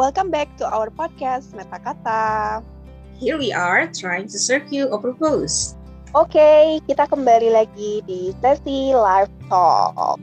welcome back to our podcast Meta Kata. Here we are trying to serve you a purpose. Oke, okay, kita kembali lagi di sesi live talk.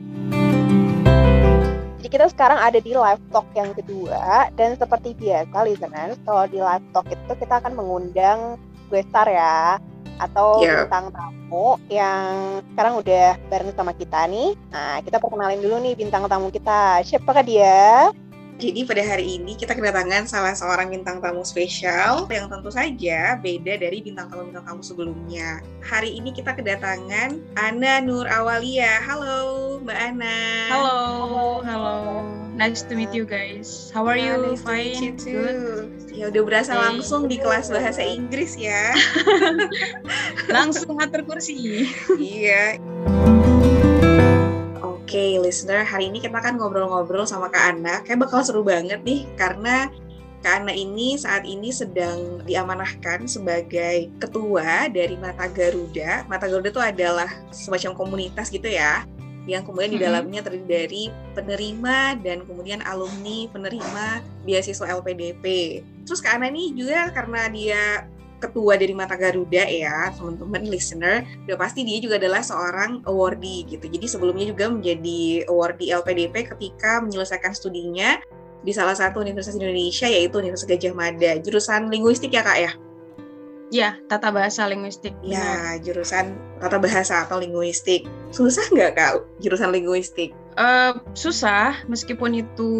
Jadi kita sekarang ada di live talk yang kedua dan seperti biasa listeners, kalau di live talk itu kita akan mengundang gue star ya atau yeah. bintang tamu yang sekarang udah bareng sama kita nih. Nah, kita perkenalin dulu nih bintang tamu kita. Siapakah dia? Jadi pada hari ini kita kedatangan salah seorang bintang tamu spesial yang tentu saja beda dari bintang tamu-bintang tamu sebelumnya. Hari ini kita kedatangan Ana Nur Awalia. Halo Mbak Ana. Halo, halo. Nice to meet you guys. How are you? Nice Fine. To Good. Ya udah berasa okay. langsung di kelas bahasa Inggris ya. langsung atur kursi. iya. Oke, okay, listener, hari ini kita akan ngobrol-ngobrol sama Kak Ana. Kayak bakal seru banget nih, karena Kak Ana ini saat ini sedang diamanahkan sebagai ketua dari Mata Garuda. Mata Garuda itu adalah semacam komunitas gitu ya, yang kemudian di dalamnya terdiri dari penerima dan kemudian alumni penerima beasiswa LPDP. Terus Kak Ana ini juga karena dia ketua dari Mata Garuda ya, teman-teman listener, udah pasti dia juga adalah seorang awardee gitu. Jadi sebelumnya juga menjadi awardee LPDP ketika menyelesaikan studinya di salah satu universitas Indonesia yaitu Universitas Gajah Mada, jurusan linguistik ya Kak ya? Ya, tata bahasa linguistik. Ya, jurusan tata bahasa atau linguistik. Susah nggak Kak jurusan linguistik? Uh, susah, meskipun itu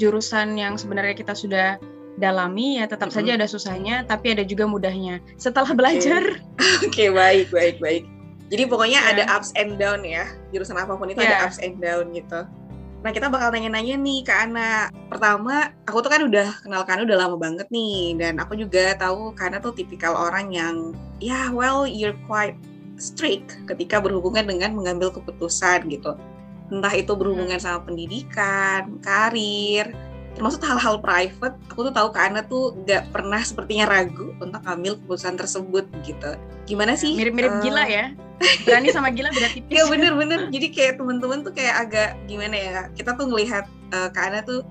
jurusan yang sebenarnya kita sudah dalami ya tetap mm -hmm. saja ada susahnya tapi ada juga mudahnya setelah belajar. Oke okay, baik baik baik. Jadi pokoknya yeah. ada ups and down ya jurusan apa pun itu yeah. ada ups and down gitu. Nah kita bakal nanya-nanya nih ke Ana. Pertama aku tuh kan udah kenal Kana udah lama banget nih dan aku juga tahu Kana tuh tipikal orang yang ya yeah, well you're quite strict ketika berhubungan dengan mengambil keputusan gitu. Entah itu berhubungan sama pendidikan, karir, termasuk hal-hal private aku tuh tahu Kak Ana tuh gak pernah sepertinya ragu untuk ambil keputusan tersebut gitu. Gimana sih? Mirip-mirip uh, gila ya. Berani sama gila beda tipis. Ya bener-bener. Jadi kayak temen-temen tuh kayak agak gimana ya kita tuh ngelihat uh, Kak Ana tuh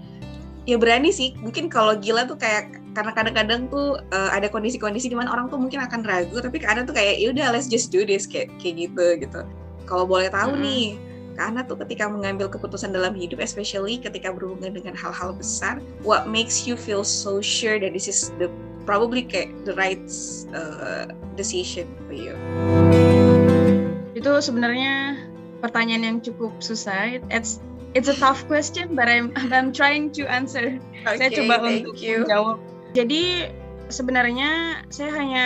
ya berani sih. Mungkin kalau gila tuh kayak karena kadang-kadang tuh uh, ada kondisi-kondisi di mana orang tuh mungkin akan ragu tapi Kak Ana tuh kayak ya udah let's just do this kayak kayak gitu gitu. Kalau boleh tahu hmm. nih karena tuh ketika mengambil keputusan dalam hidup, especially ketika berhubungan dengan hal-hal besar, what makes you feel so sure that this is the probably kayak the right uh, decision for you? Itu sebenarnya pertanyaan yang cukup susah. It's it's a tough question, but I'm I'm trying to answer. Okay, saya coba untuk you. menjawab. Jadi sebenarnya saya hanya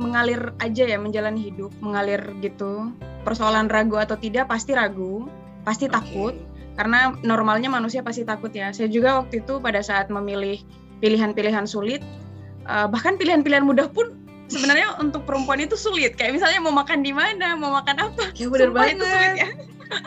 mengalir aja ya menjalani hidup, mengalir gitu persoalan ragu atau tidak pasti ragu, pasti okay. takut karena normalnya manusia pasti takut ya. Saya juga waktu itu pada saat memilih pilihan-pilihan sulit, uh, bahkan pilihan-pilihan mudah pun sebenarnya untuk perempuan itu sulit. Kayak misalnya mau makan di mana, mau makan apa. Ya benar banget. Itu sulit ya.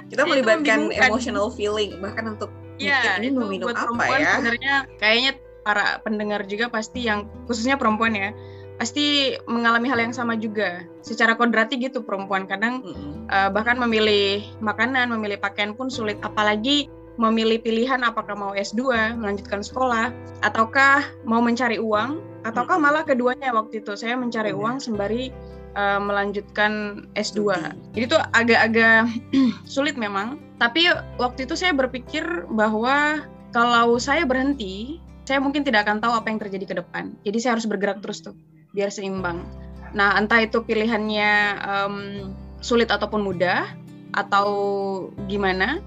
Kita melibatkan emotional feeling bahkan untuk ya, ini mau minum apa ya. Sebenarnya kayaknya para pendengar juga pasti yang khususnya perempuan ya pasti mengalami hal yang sama juga. Secara kodrati gitu perempuan kadang mm-hmm. uh, bahkan memilih makanan, memilih pakaian pun sulit apalagi memilih pilihan apakah mau S2, melanjutkan sekolah ataukah mau mencari uang ataukah mm-hmm. malah keduanya waktu itu saya mencari mm-hmm. uang sembari uh, melanjutkan S2. Jadi itu agak-agak sulit memang. Tapi waktu itu saya berpikir bahwa kalau saya berhenti, saya mungkin tidak akan tahu apa yang terjadi ke depan. Jadi saya harus bergerak terus tuh biar seimbang. Nah, entah itu pilihannya um, sulit ataupun mudah atau gimana,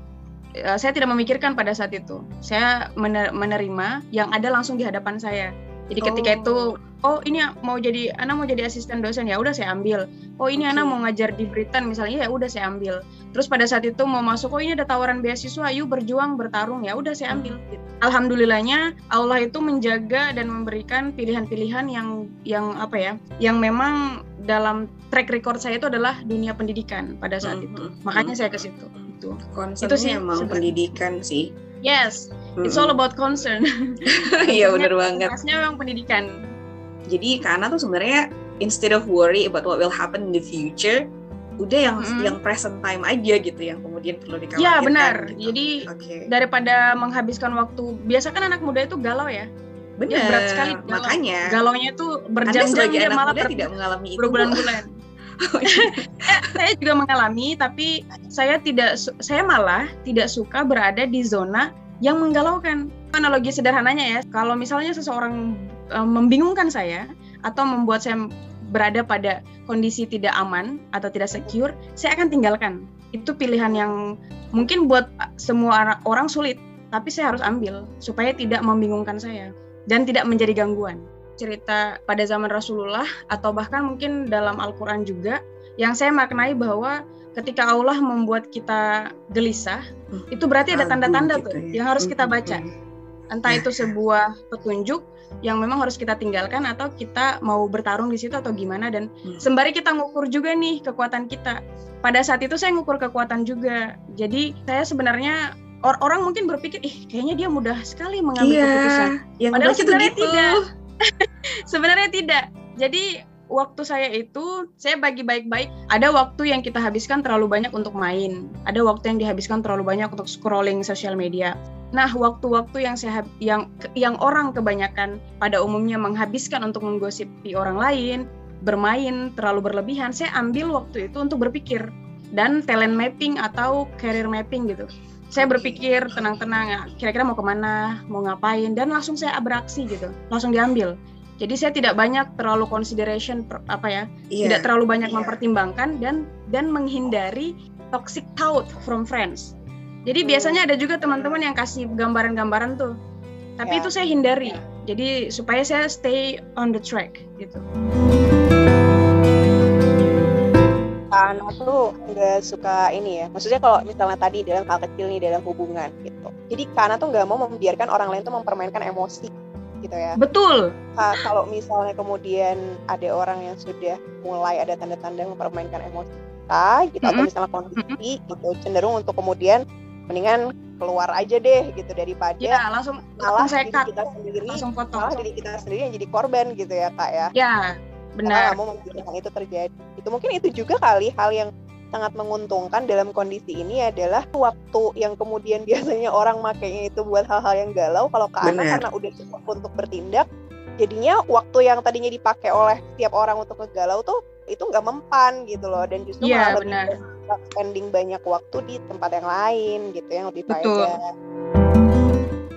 uh, saya tidak memikirkan pada saat itu. Saya menerima yang ada langsung di hadapan saya. Jadi ketika oh. itu oh ini mau jadi anak mau jadi asisten dosen ya udah saya ambil oh ini okay. anak mau ngajar di Britain misalnya ya udah saya ambil terus pada saat itu mau masuk oh ini ada tawaran beasiswa yuk berjuang bertarung ya udah saya ambil hmm. alhamdulillahnya Allah itu menjaga dan memberikan pilihan-pilihan yang yang apa ya yang memang dalam track record saya itu adalah dunia pendidikan pada saat hmm. itu hmm, makanya hmm. saya ke situ itu itu sih emang pendidikan sih yes it's all about concern iya benar banget Maksudnya memang pendidikan jadi karena tuh sebenarnya instead of worry about what will happen in the future, udah yang mm. yang present time aja gitu yang kemudian perlu dikhawatirkan. Iya benar. Gitu. Jadi okay. daripada menghabiskan waktu, biasa kan anak muda itu galau ya. Benar. berat sekali. Galau. Makanya. Galaunya itu berjam-jam dia malah muda tidak mengalami itu. Berbulan-bulan. oh, iya. saya juga mengalami, tapi saya tidak, saya malah tidak suka berada di zona yang menggalaukan. Analogi sederhananya ya, kalau misalnya seseorang um, membingungkan saya atau membuat saya berada pada kondisi tidak aman atau tidak secure, saya akan tinggalkan. Itu pilihan yang mungkin buat semua orang sulit, tapi saya harus ambil supaya tidak membingungkan saya dan tidak menjadi gangguan. Cerita pada zaman Rasulullah atau bahkan mungkin dalam Al-Qur'an juga yang saya maknai bahwa ketika Allah membuat kita gelisah, hmm. itu berarti ada tanda-tanda gitu tuh ya. yang harus kita baca. Entah itu sebuah petunjuk yang memang harus kita tinggalkan atau kita mau bertarung di situ atau gimana dan hmm. sembari kita ngukur juga nih kekuatan kita. Pada saat itu saya ngukur kekuatan juga. Jadi saya sebenarnya or orang mungkin berpikir ih kayaknya dia mudah sekali mengambil iya, keputusan. Yang Padahal sebenarnya gitu. tidak. sebenarnya tidak. Jadi waktu saya itu saya bagi baik-baik. Ada waktu yang kita habiskan terlalu banyak untuk main, ada waktu yang dihabiskan terlalu banyak untuk scrolling sosial media. Nah, waktu-waktu yang saya yang yang orang kebanyakan pada umumnya menghabiskan untuk menggosipi orang lain, bermain terlalu berlebihan, saya ambil waktu itu untuk berpikir dan talent mapping atau career mapping gitu. Saya berpikir tenang-tenang, kira-kira mau ke mana, mau ngapain, dan langsung saya beraksi gitu, langsung diambil jadi saya tidak banyak terlalu consideration apa ya, yeah. tidak terlalu banyak yeah. mempertimbangkan dan dan menghindari toxic thought from friends. Jadi hmm. biasanya ada juga teman-teman yang kasih gambaran-gambaran tuh, tapi yeah. itu saya hindari. Yeah. Jadi supaya saya stay on the track gitu. Karena tuh nggak suka ini ya. Maksudnya kalau misalnya tadi dalam hal kecil nih dalam hubungan gitu. Jadi karena tuh nggak mau membiarkan orang lain tuh mempermainkan emosi gitu ya. Betul. Nah, kalau misalnya kemudian ada orang yang sudah mulai ada tanda-tanda mempermainkan emosi kita gitu mm -hmm. atau misalnya kondisi mm -hmm. gitu cenderung untuk kemudian mendingan keluar aja deh gitu daripada ya, langsung malah langsung diri kita sendiri langsung foto. malah diri kita sendiri yang jadi korban gitu ya kak ya. Ya benar. Karena mau membiarkan itu terjadi. Itu mungkin itu juga kali hal yang sangat menguntungkan dalam kondisi ini adalah waktu yang kemudian biasanya orang makainya itu buat hal-hal yang galau kalau ke anak karena udah cukup untuk bertindak jadinya waktu yang tadinya dipakai oleh setiap orang untuk ngegalau tuh itu nggak mempan gitu loh dan justru yeah, malah benar. lebih spending banyak waktu di tempat yang lain gitu yang lebih Betul.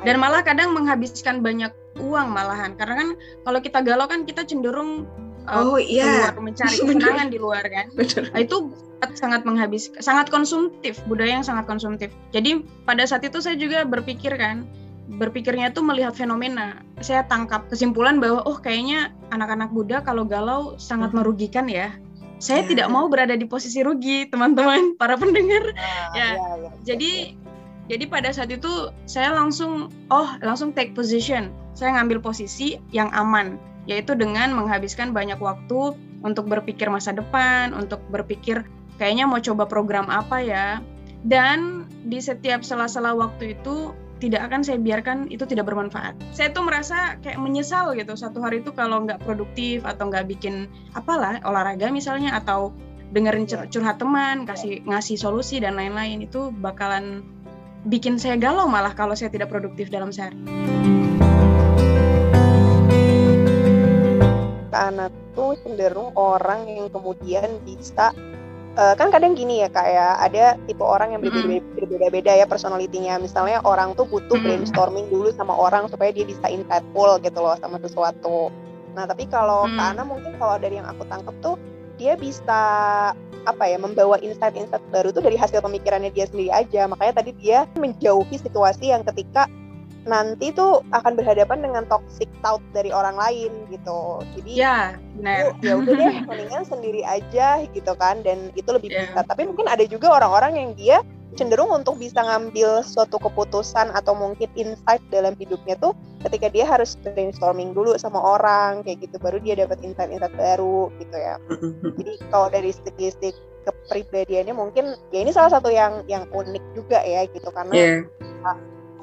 dan malah kadang menghabiskan banyak uang malahan karena kan kalau kita galau kan kita cenderung uh, oh iya. mencari kesenangan di luar kan? Betul. Nah, itu sangat menghabis sangat konsumtif budaya yang sangat konsumtif. Jadi pada saat itu saya juga berpikir kan berpikirnya tuh melihat fenomena. Saya tangkap kesimpulan bahwa oh kayaknya anak-anak muda kalau galau sangat hmm. merugikan ya. Saya yeah. tidak mau berada di posisi rugi teman-teman para pendengar. Ah, ya, ya, ya. Jadi jadi pada saat itu saya langsung oh langsung take position. Saya ngambil posisi yang aman yaitu dengan menghabiskan banyak waktu untuk berpikir masa depan, untuk berpikir kayaknya mau coba program apa ya. Dan di setiap sela-sela waktu itu tidak akan saya biarkan itu tidak bermanfaat. Saya tuh merasa kayak menyesal gitu satu hari itu kalau nggak produktif atau nggak bikin apalah olahraga misalnya atau dengerin cur curhat teman, kasih ngasih solusi dan lain-lain itu bakalan bikin saya galau malah kalau saya tidak produktif dalam sehari. Karena tuh cenderung orang yang kemudian bisa uh, kan kadang gini ya kak ya ada tipe orang yang berbeda-beda ya personalitinya. Misalnya orang tuh butuh brainstorming dulu sama orang supaya dia bisa insightful gitu loh sama sesuatu. Nah tapi kalau mm. Ana mungkin kalau dari yang aku tangkap tuh dia bisa apa ya membawa insight-insight baru tuh dari hasil pemikirannya dia sendiri aja. Makanya tadi dia menjauhi situasi yang ketika nanti tuh akan berhadapan dengan toxic thought dari orang lain gitu. Jadi ya, ya udah deh mendingan sendiri aja gitu kan dan itu lebih yeah. bisa. Tapi mungkin ada juga orang-orang yang dia cenderung untuk bisa ngambil suatu keputusan atau mungkin insight dalam hidupnya tuh ketika dia harus brainstorming dulu sama orang kayak gitu baru dia dapat insight-insight baru gitu ya. Jadi kalau dari segi kepribadiannya mungkin ya ini salah satu yang yang unik juga ya gitu karena yeah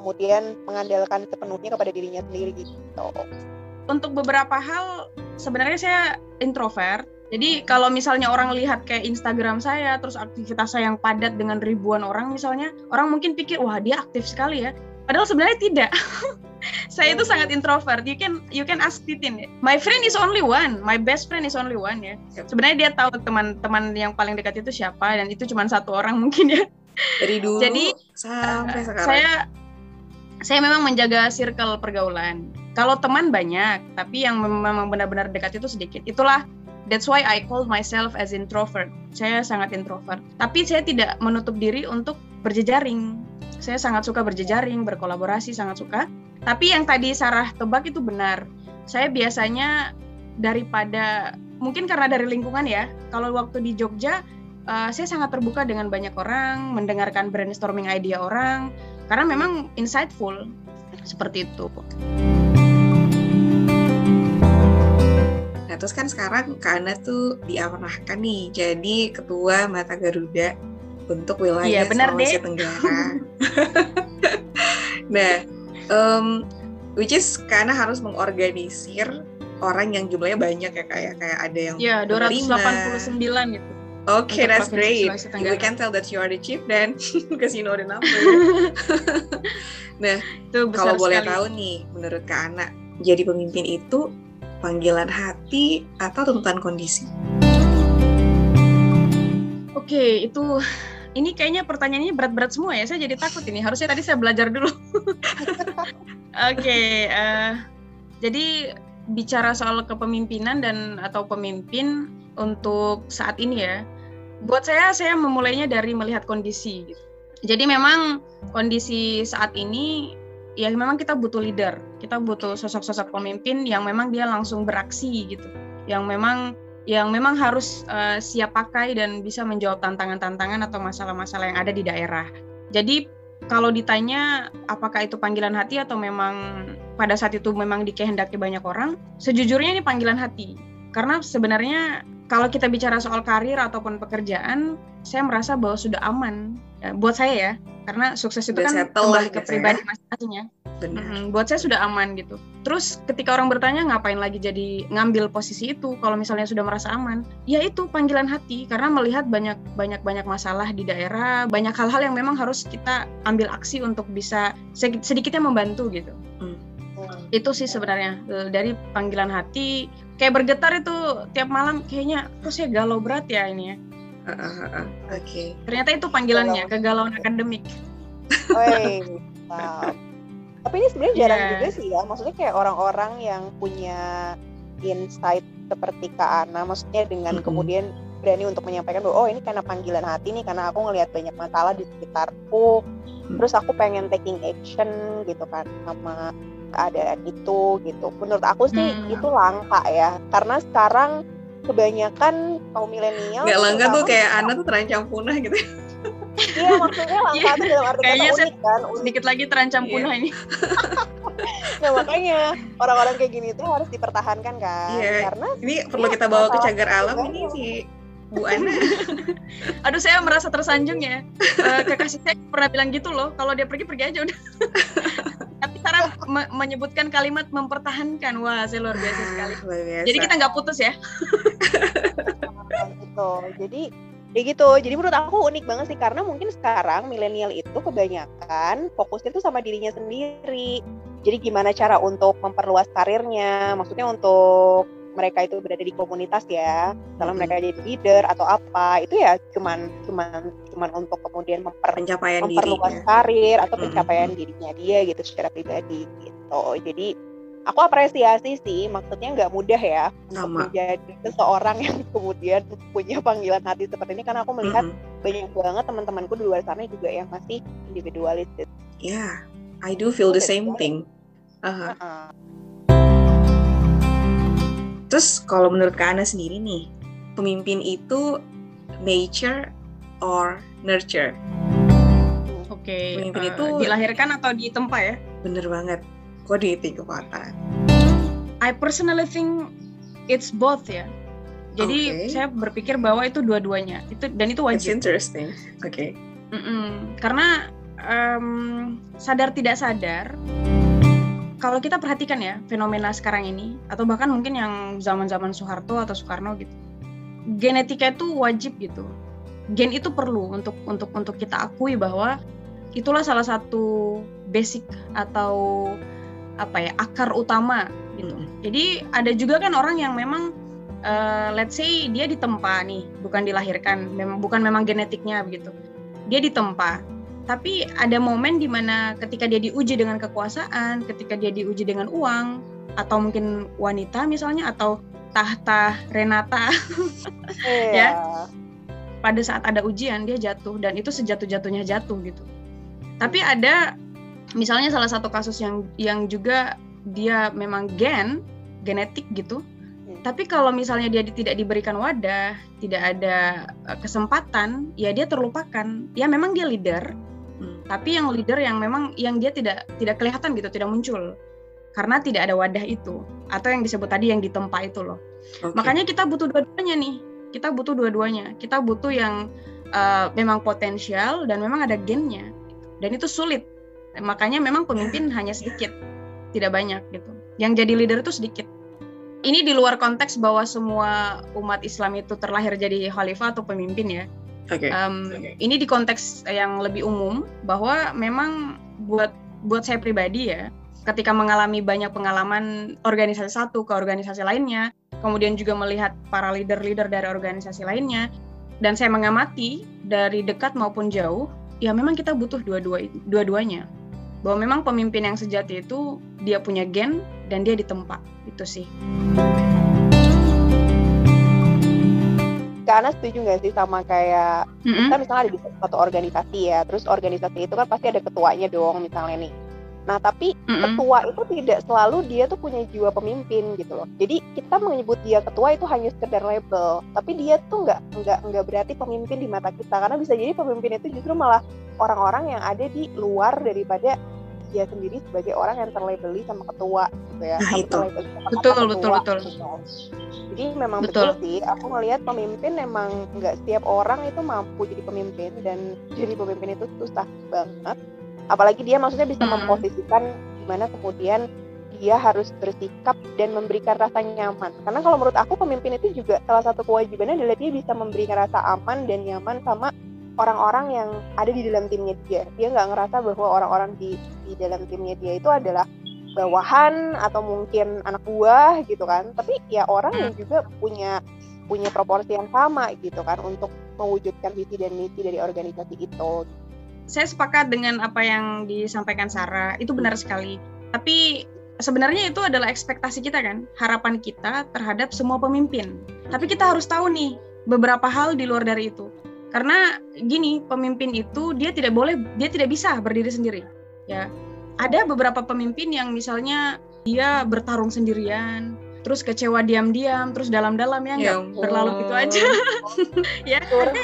kemudian mengandalkan sepenuhnya kepada dirinya sendiri gitu. Untuk beberapa hal sebenarnya saya introvert, Jadi kalau misalnya orang lihat kayak Instagram saya, terus aktivitas saya yang padat dengan ribuan orang misalnya, orang mungkin pikir wah dia aktif sekali ya. Padahal sebenarnya tidak. saya itu sangat introvert. You can you can ask Titin. My friend is only one. My best friend is only one ya. Sebenarnya dia tahu teman-teman yang paling dekat itu siapa dan itu cuma satu orang mungkin ya. Dari dulu Jadi sampai uh, sekarang. Saya saya memang menjaga circle pergaulan. Kalau teman banyak, tapi yang memang benar-benar dekat itu sedikit. Itulah that's why I call myself as introvert. Saya sangat introvert. Tapi saya tidak menutup diri untuk berjejaring. Saya sangat suka berjejaring, berkolaborasi, sangat suka. Tapi yang tadi Sarah tebak itu benar. Saya biasanya daripada mungkin karena dari lingkungan ya. Kalau waktu di Jogja, uh, saya sangat terbuka dengan banyak orang, mendengarkan brainstorming idea orang, karena memang insightful seperti itu. Nah terus kan sekarang Kak Ana tuh diamanahkan nih jadi ketua Mata Garuda untuk wilayah iya, benar Sulawesi deh. Tenggara. nah, um, which is karena harus mengorganisir orang yang jumlahnya banyak ya kayak kayak ada yang Iya, 289 gitu. Oke, okay, that's great. We can tell that you are the chief then, because you know the number. nah, itu kalau boleh tahu nih, menurut Kak Ana, jadi pemimpin itu panggilan hati atau tuntutan kondisi? Oke, okay, itu ini kayaknya pertanyaannya berat-berat semua ya. Saya jadi takut ini. Harusnya tadi saya belajar dulu. Oke, okay, uh, jadi bicara soal kepemimpinan dan atau pemimpin untuk saat ini ya buat saya saya memulainya dari melihat kondisi gitu. jadi memang kondisi saat ini ya memang kita butuh leader kita butuh sosok-sosok pemimpin yang memang dia langsung beraksi gitu yang memang yang memang harus uh, siap pakai dan bisa menjawab tantangan-tantangan atau masalah-masalah yang ada di daerah jadi kalau ditanya apakah itu panggilan hati atau memang pada saat itu memang dikehendaki banyak orang, sejujurnya ini panggilan hati. Karena sebenarnya kalau kita bicara soal karir ataupun pekerjaan, saya merasa bahwa sudah aman ya, buat saya ya, karena sukses itu Udah kan kembali ke pribadi ya. masing-masing ya. Hmm, buat saya sudah aman gitu. Terus ketika orang bertanya ngapain lagi jadi ngambil posisi itu kalau misalnya sudah merasa aman, ya itu panggilan hati karena melihat banyak banyak banyak masalah di daerah, banyak hal-hal yang memang harus kita ambil aksi untuk bisa sedikitnya membantu gitu. Hmm. Itu sih sebenarnya dari panggilan hati kayak bergetar itu tiap malam kayaknya kok saya galau berat ya ini ya. Uh, uh, uh, Oke. Okay. Ternyata itu panggilannya galau. kegalauan akademik. Oi, tapi ini sebenarnya jarang yeah. juga sih ya maksudnya kayak orang-orang yang punya insight seperti Kak Ana maksudnya dengan mm -hmm. kemudian berani untuk menyampaikan bahwa oh ini karena panggilan hati nih karena aku ngelihat banyak masalah di sekitarku mm. terus aku pengen taking action gitu kan sama keadaan itu gitu menurut aku sih mm. itu langka ya karena sekarang kebanyakan kaum milenial nggak langka tuh kayak Ana tuh terancam punah gitu Iya maksudnya langka yeah. dalam arti Kayaknya kata unik kan. Unik. Sedikit lagi terancam yeah. punah ini. nah makanya orang-orang kayak gini tuh harus dipertahankan kan. Iya. Yeah. Karena ini perlu ya, kita bawa ke cagar alam ini sih. Bu Ana. Aduh saya merasa tersanjung ya. Uh, kekasih saya pernah bilang gitu loh, kalau dia pergi pergi aja udah. Cara me menyebutkan kalimat mempertahankan, wah saya luar biasa sekali. Luar biasa. Jadi kita nggak putus ya. gitu. Jadi ya gitu jadi menurut aku unik banget sih karena mungkin sekarang milenial itu kebanyakan fokusnya tuh sama dirinya sendiri jadi gimana cara untuk memperluas karirnya maksudnya untuk mereka itu berada di komunitas ya kalau hmm. mereka jadi leader atau apa itu ya cuman cuman cuman untuk kemudian memper, pencapaian memperluas dirinya. karir atau pencapaian hmm. dirinya dia gitu secara pribadi gitu jadi aku apresiasi sih maksudnya nggak mudah ya Sama. untuk menjadi seseorang yang kemudian punya panggilan hati seperti ini karena aku melihat mm-hmm. banyak banget teman-temanku di luar sana juga yang masih individualis ya yeah, I do feel the same thing uh-huh. Uh-huh. Terus kalau menurut Kak Ana sendiri nih pemimpin itu nature or nurture Oke, okay. pemimpin uh, itu dilahirkan atau ditempa ya? Bener banget you think about that? I personally think it's both ya. Jadi okay. saya berpikir bahwa itu dua-duanya. Itu dan itu wajib. It's interesting. Oke. Okay. Mm -mm. Karena um, sadar tidak sadar kalau kita perhatikan ya fenomena sekarang ini atau bahkan mungkin yang zaman-zaman Soeharto atau Soekarno gitu. genetika itu wajib gitu gen itu perlu untuk untuk untuk kita akui bahwa itulah salah satu basic atau apa ya akar utama gitu. Jadi ada juga kan orang yang memang uh, let's say dia ditempa nih, bukan dilahirkan, memang bukan memang genetiknya begitu. Dia ditempa. Tapi ada momen di mana ketika dia diuji dengan kekuasaan, ketika dia diuji dengan uang, atau mungkin wanita misalnya, atau tahta Renata, yeah. ya pada saat ada ujian dia jatuh dan itu sejatuh-jatuhnya jatuh gitu. Tapi ada misalnya salah satu kasus yang yang juga dia memang gen genetik gitu. Hmm. Tapi kalau misalnya dia tidak diberikan wadah, tidak ada eh, kesempatan, ya dia terlupakan. Ya memang dia leader, hmm. tapi yang leader yang memang yang dia tidak tidak kelihatan gitu, tidak muncul. Karena tidak ada wadah itu atau yang disebut tadi yang ditempa itu loh. Okay. Makanya kita butuh dua-duanya nih. Kita butuh dua-duanya. Kita butuh yang uh, memang potensial dan memang ada gennya dan itu sulit. Makanya memang pemimpin hanya sedikit tidak banyak gitu. Yang jadi leader itu sedikit. Ini di luar konteks bahwa semua umat Islam itu terlahir jadi khalifah atau pemimpin ya okay. Um, okay. ini di konteks yang lebih umum bahwa memang buat buat saya pribadi ya ketika mengalami banyak pengalaman organisasi satu ke organisasi lainnya kemudian juga melihat para leader-leader dari organisasi lainnya, dan saya mengamati dari dekat maupun jauh, ya memang kita butuh dua-dua dua-duanya. Bahwa memang pemimpin yang sejati itu dia punya gen dan dia ditempa. Itu sih. Karena setuju nggak sih sama kayak mm-hmm. kita misalnya ada di satu organisasi ya, terus organisasi itu kan pasti ada ketuanya dong misalnya nih Nah, tapi mm-hmm. ketua itu tidak selalu dia tuh punya jiwa pemimpin gitu loh. Jadi kita menyebut dia ketua itu hanya sekedar label, tapi dia tuh nggak nggak nggak berarti pemimpin di mata kita karena bisa jadi pemimpin itu justru malah orang-orang yang ada di luar daripada dia sendiri sebagai orang yang terlabeli sama ketua gitu ya. Nah, itu. Sama betul, ketua, betul, betul. Gitu. Jadi memang betul. betul sih, aku ngelihat pemimpin memang nggak setiap orang itu mampu jadi pemimpin dan jadi pemimpin itu susah banget apalagi dia maksudnya bisa hmm. memposisikan gimana kemudian dia harus bersikap dan memberikan rasa nyaman karena kalau menurut aku pemimpin itu juga salah satu kewajibannya adalah dia bisa memberikan rasa aman dan nyaman sama orang-orang yang ada di dalam timnya dia dia nggak ngerasa bahwa orang-orang di di dalam timnya dia itu adalah bawahan atau mungkin anak buah gitu kan. Tapi ya orang yang hmm. juga punya punya proporsi yang sama gitu kan untuk mewujudkan visi dan misi dari organisasi itu. Saya sepakat dengan apa yang disampaikan Sarah. Itu benar sekali. Tapi sebenarnya itu adalah ekspektasi kita kan. Harapan kita terhadap semua pemimpin. Tapi kita harus tahu nih beberapa hal di luar dari itu. Karena gini pemimpin itu dia tidak boleh dia tidak bisa berdiri sendiri ya ada beberapa pemimpin yang misalnya dia bertarung sendirian terus kecewa diam-diam terus dalam-dalam ya, ya nggak berlalu gitu aja ya ada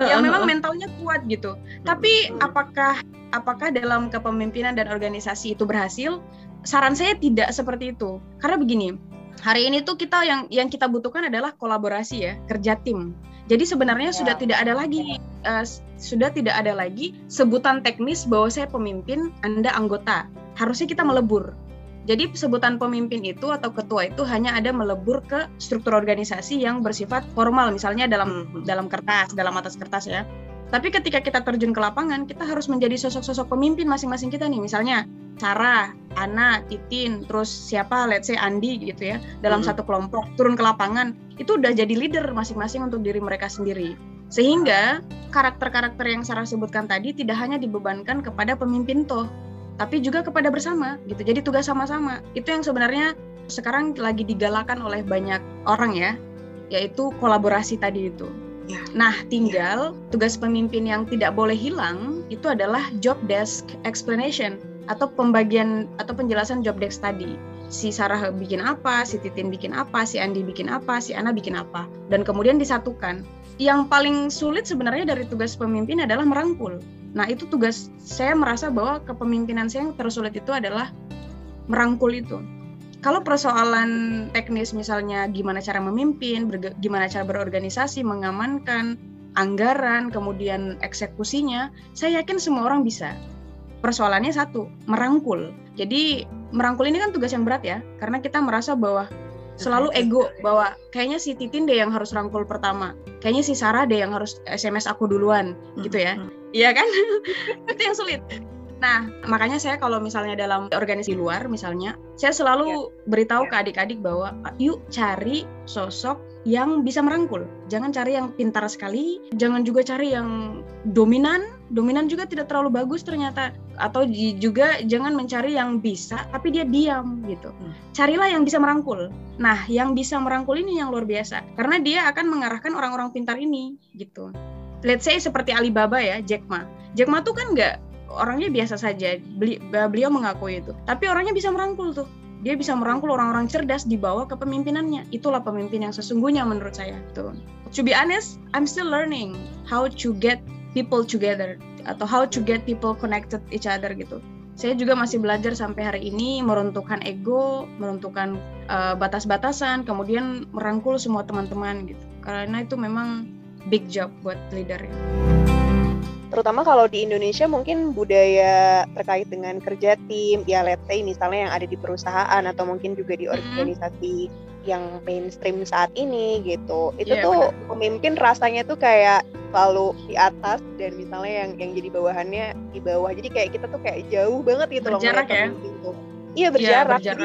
yang memang mentalnya kuat gitu. Tapi apakah apakah dalam kepemimpinan dan organisasi itu berhasil? Saran saya tidak seperti itu. Karena begini, hari ini tuh kita yang yang kita butuhkan adalah kolaborasi ya, kerja tim. Jadi sebenarnya ya. sudah tidak ada lagi uh, sudah tidak ada lagi sebutan teknis bahwa saya pemimpin, Anda anggota. Harusnya kita melebur. Jadi sebutan pemimpin itu atau ketua itu hanya ada melebur ke struktur organisasi yang bersifat formal, misalnya dalam hmm. dalam kertas, dalam atas kertas ya. Tapi ketika kita terjun ke lapangan, kita harus menjadi sosok-sosok pemimpin masing-masing kita nih. Misalnya Sarah, Ana, Titin, terus siapa, let's say Andi gitu ya, dalam hmm. satu kelompok turun ke lapangan, itu udah jadi leader masing-masing untuk diri mereka sendiri. Sehingga karakter-karakter yang Sarah sebutkan tadi tidak hanya dibebankan kepada pemimpin toh, tapi juga kepada bersama gitu. Jadi tugas sama-sama. Itu yang sebenarnya sekarang lagi digalakan oleh banyak orang ya, yaitu kolaborasi tadi itu. Ya. Nah, tinggal tugas pemimpin yang tidak boleh hilang itu adalah job desk explanation atau pembagian atau penjelasan job desk tadi. Si Sarah bikin apa, si Titin bikin apa, si Andi bikin apa, si Ana bikin apa, dan kemudian disatukan. Yang paling sulit sebenarnya dari tugas pemimpin adalah merangkul Nah, itu tugas saya merasa bahwa kepemimpinan saya yang tersulit itu adalah merangkul itu. Kalau persoalan teknis misalnya gimana cara memimpin, gimana cara berorganisasi, mengamankan anggaran, kemudian eksekusinya, saya yakin semua orang bisa. Persoalannya satu, merangkul. Jadi merangkul ini kan tugas yang berat ya, karena kita merasa bahwa selalu ego bahwa kayaknya si Titin deh yang harus rangkul pertama. Kayaknya si Sarah deh yang harus SMS aku duluan gitu ya. iya kan? Itu yang sulit. Nah, makanya saya kalau misalnya dalam organisasi luar misalnya, saya selalu ya. beritahu ya. ke adik-adik bahwa yuk cari sosok yang bisa merangkul. Jangan cari yang pintar sekali, jangan juga cari yang dominan. Dominan juga tidak terlalu bagus ternyata. Atau juga jangan mencari yang bisa tapi dia diam gitu. Hmm. Carilah yang bisa merangkul. Nah, yang bisa merangkul ini yang luar biasa karena dia akan mengarahkan orang-orang pintar ini gitu. Let's say seperti Alibaba ya, Jack Ma. Jack Ma tuh kan nggak orangnya biasa saja. Beli, beliau mengakui itu. Tapi orangnya bisa merangkul tuh. Dia bisa merangkul orang-orang cerdas dibawa ke pemimpinannya. Itulah pemimpin yang sesungguhnya menurut saya. Tuh. To be honest, I'm still learning how to get people together atau how to get people connected each other gitu. Saya juga masih belajar sampai hari ini meruntuhkan ego, meruntuhkan uh, batas-batasan, kemudian merangkul semua teman-teman gitu. Karena itu memang big job buat leader ya terutama kalau di Indonesia mungkin budaya terkait dengan kerja tim ya let's say misalnya yang ada di perusahaan atau mungkin juga di organisasi mm-hmm. yang mainstream saat ini gitu itu yeah, tuh benar. pemimpin rasanya tuh kayak selalu di atas dan misalnya yang yang jadi bawahannya di bawah jadi kayak kita tuh kayak jauh banget gitu berjarak loh ya gitu. iya berjarak, ya, berjarak. Jadi,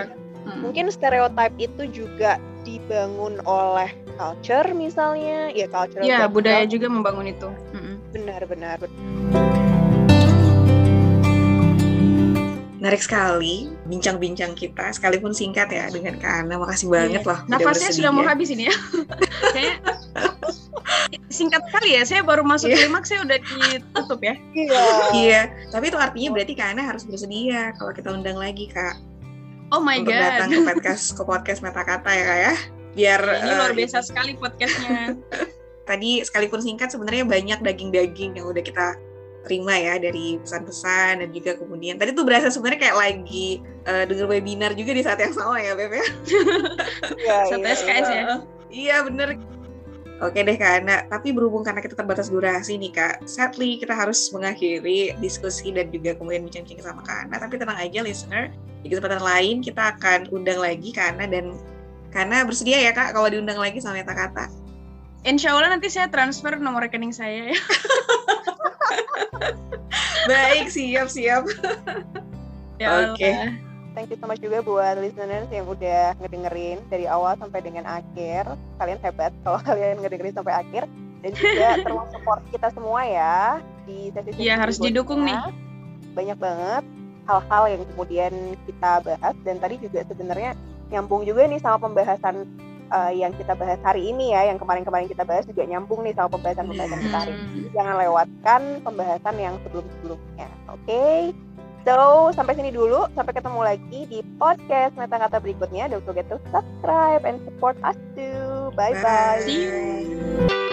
hmm. mungkin stereotip itu juga dibangun oleh culture misalnya ya culture ya budaya juga membangun itu hmm benar-benar menarik sekali bincang-bincang kita sekalipun singkat ya dengan Kak Ana. Makasih banget yeah. loh nafasnya sudah mau habis ini ya. Singkat kali ya saya baru masuk yeah. klimaks saya udah ditutup ya. Iya. Iya. Tapi itu artinya berarti Kak Ana harus bersedia kalau kita undang lagi Kak. Oh my untuk god. datang ke podcast ke podcast meta kata ya Kak ya. Biar ini luar eh, biasa sekali podcastnya tadi sekalipun singkat sebenarnya banyak daging-daging yang udah kita terima ya dari pesan-pesan dan juga kemudian tadi tuh berasa sebenarnya kayak lagi uh, denger webinar juga di saat yang sama ya Beb ya. Iya. Satu iya, SKS ya. Iya bener. Oke deh Kak Ana, tapi berhubung karena kita terbatas durasi nih Kak, sadly kita harus mengakhiri diskusi dan juga kemudian bincang-bincang sama Kak Ana, tapi tenang aja listener, di kesempatan lain kita akan undang lagi Kak Ana dan karena bersedia ya Kak kalau diundang lagi sama Meta Kata. Insya Allah nanti saya transfer nomor rekening saya ya. Baik, siap, siap. ya Oke. Okay. Thank you so much juga buat listeners yang udah ngedengerin dari awal sampai dengan akhir. Kalian hebat kalau kalian ngedengerin sampai akhir. Dan juga terus support kita semua ya di sesi-sesi Iya, harus didukung nih. Banyak banget hal-hal yang kemudian kita bahas dan tadi juga sebenarnya nyambung juga nih sama pembahasan uh, yang kita bahas hari ini ya, yang kemarin-kemarin kita bahas juga nyambung nih sama pembahasan-pembahasan kita hari ini. Hmm. Jangan lewatkan pembahasan yang sebelum-sebelumnya. Oke. Okay? So, sampai sini dulu. Sampai ketemu lagi di podcast Meta Kata berikutnya. Don't forget to subscribe and support us too. Bye-bye. See you.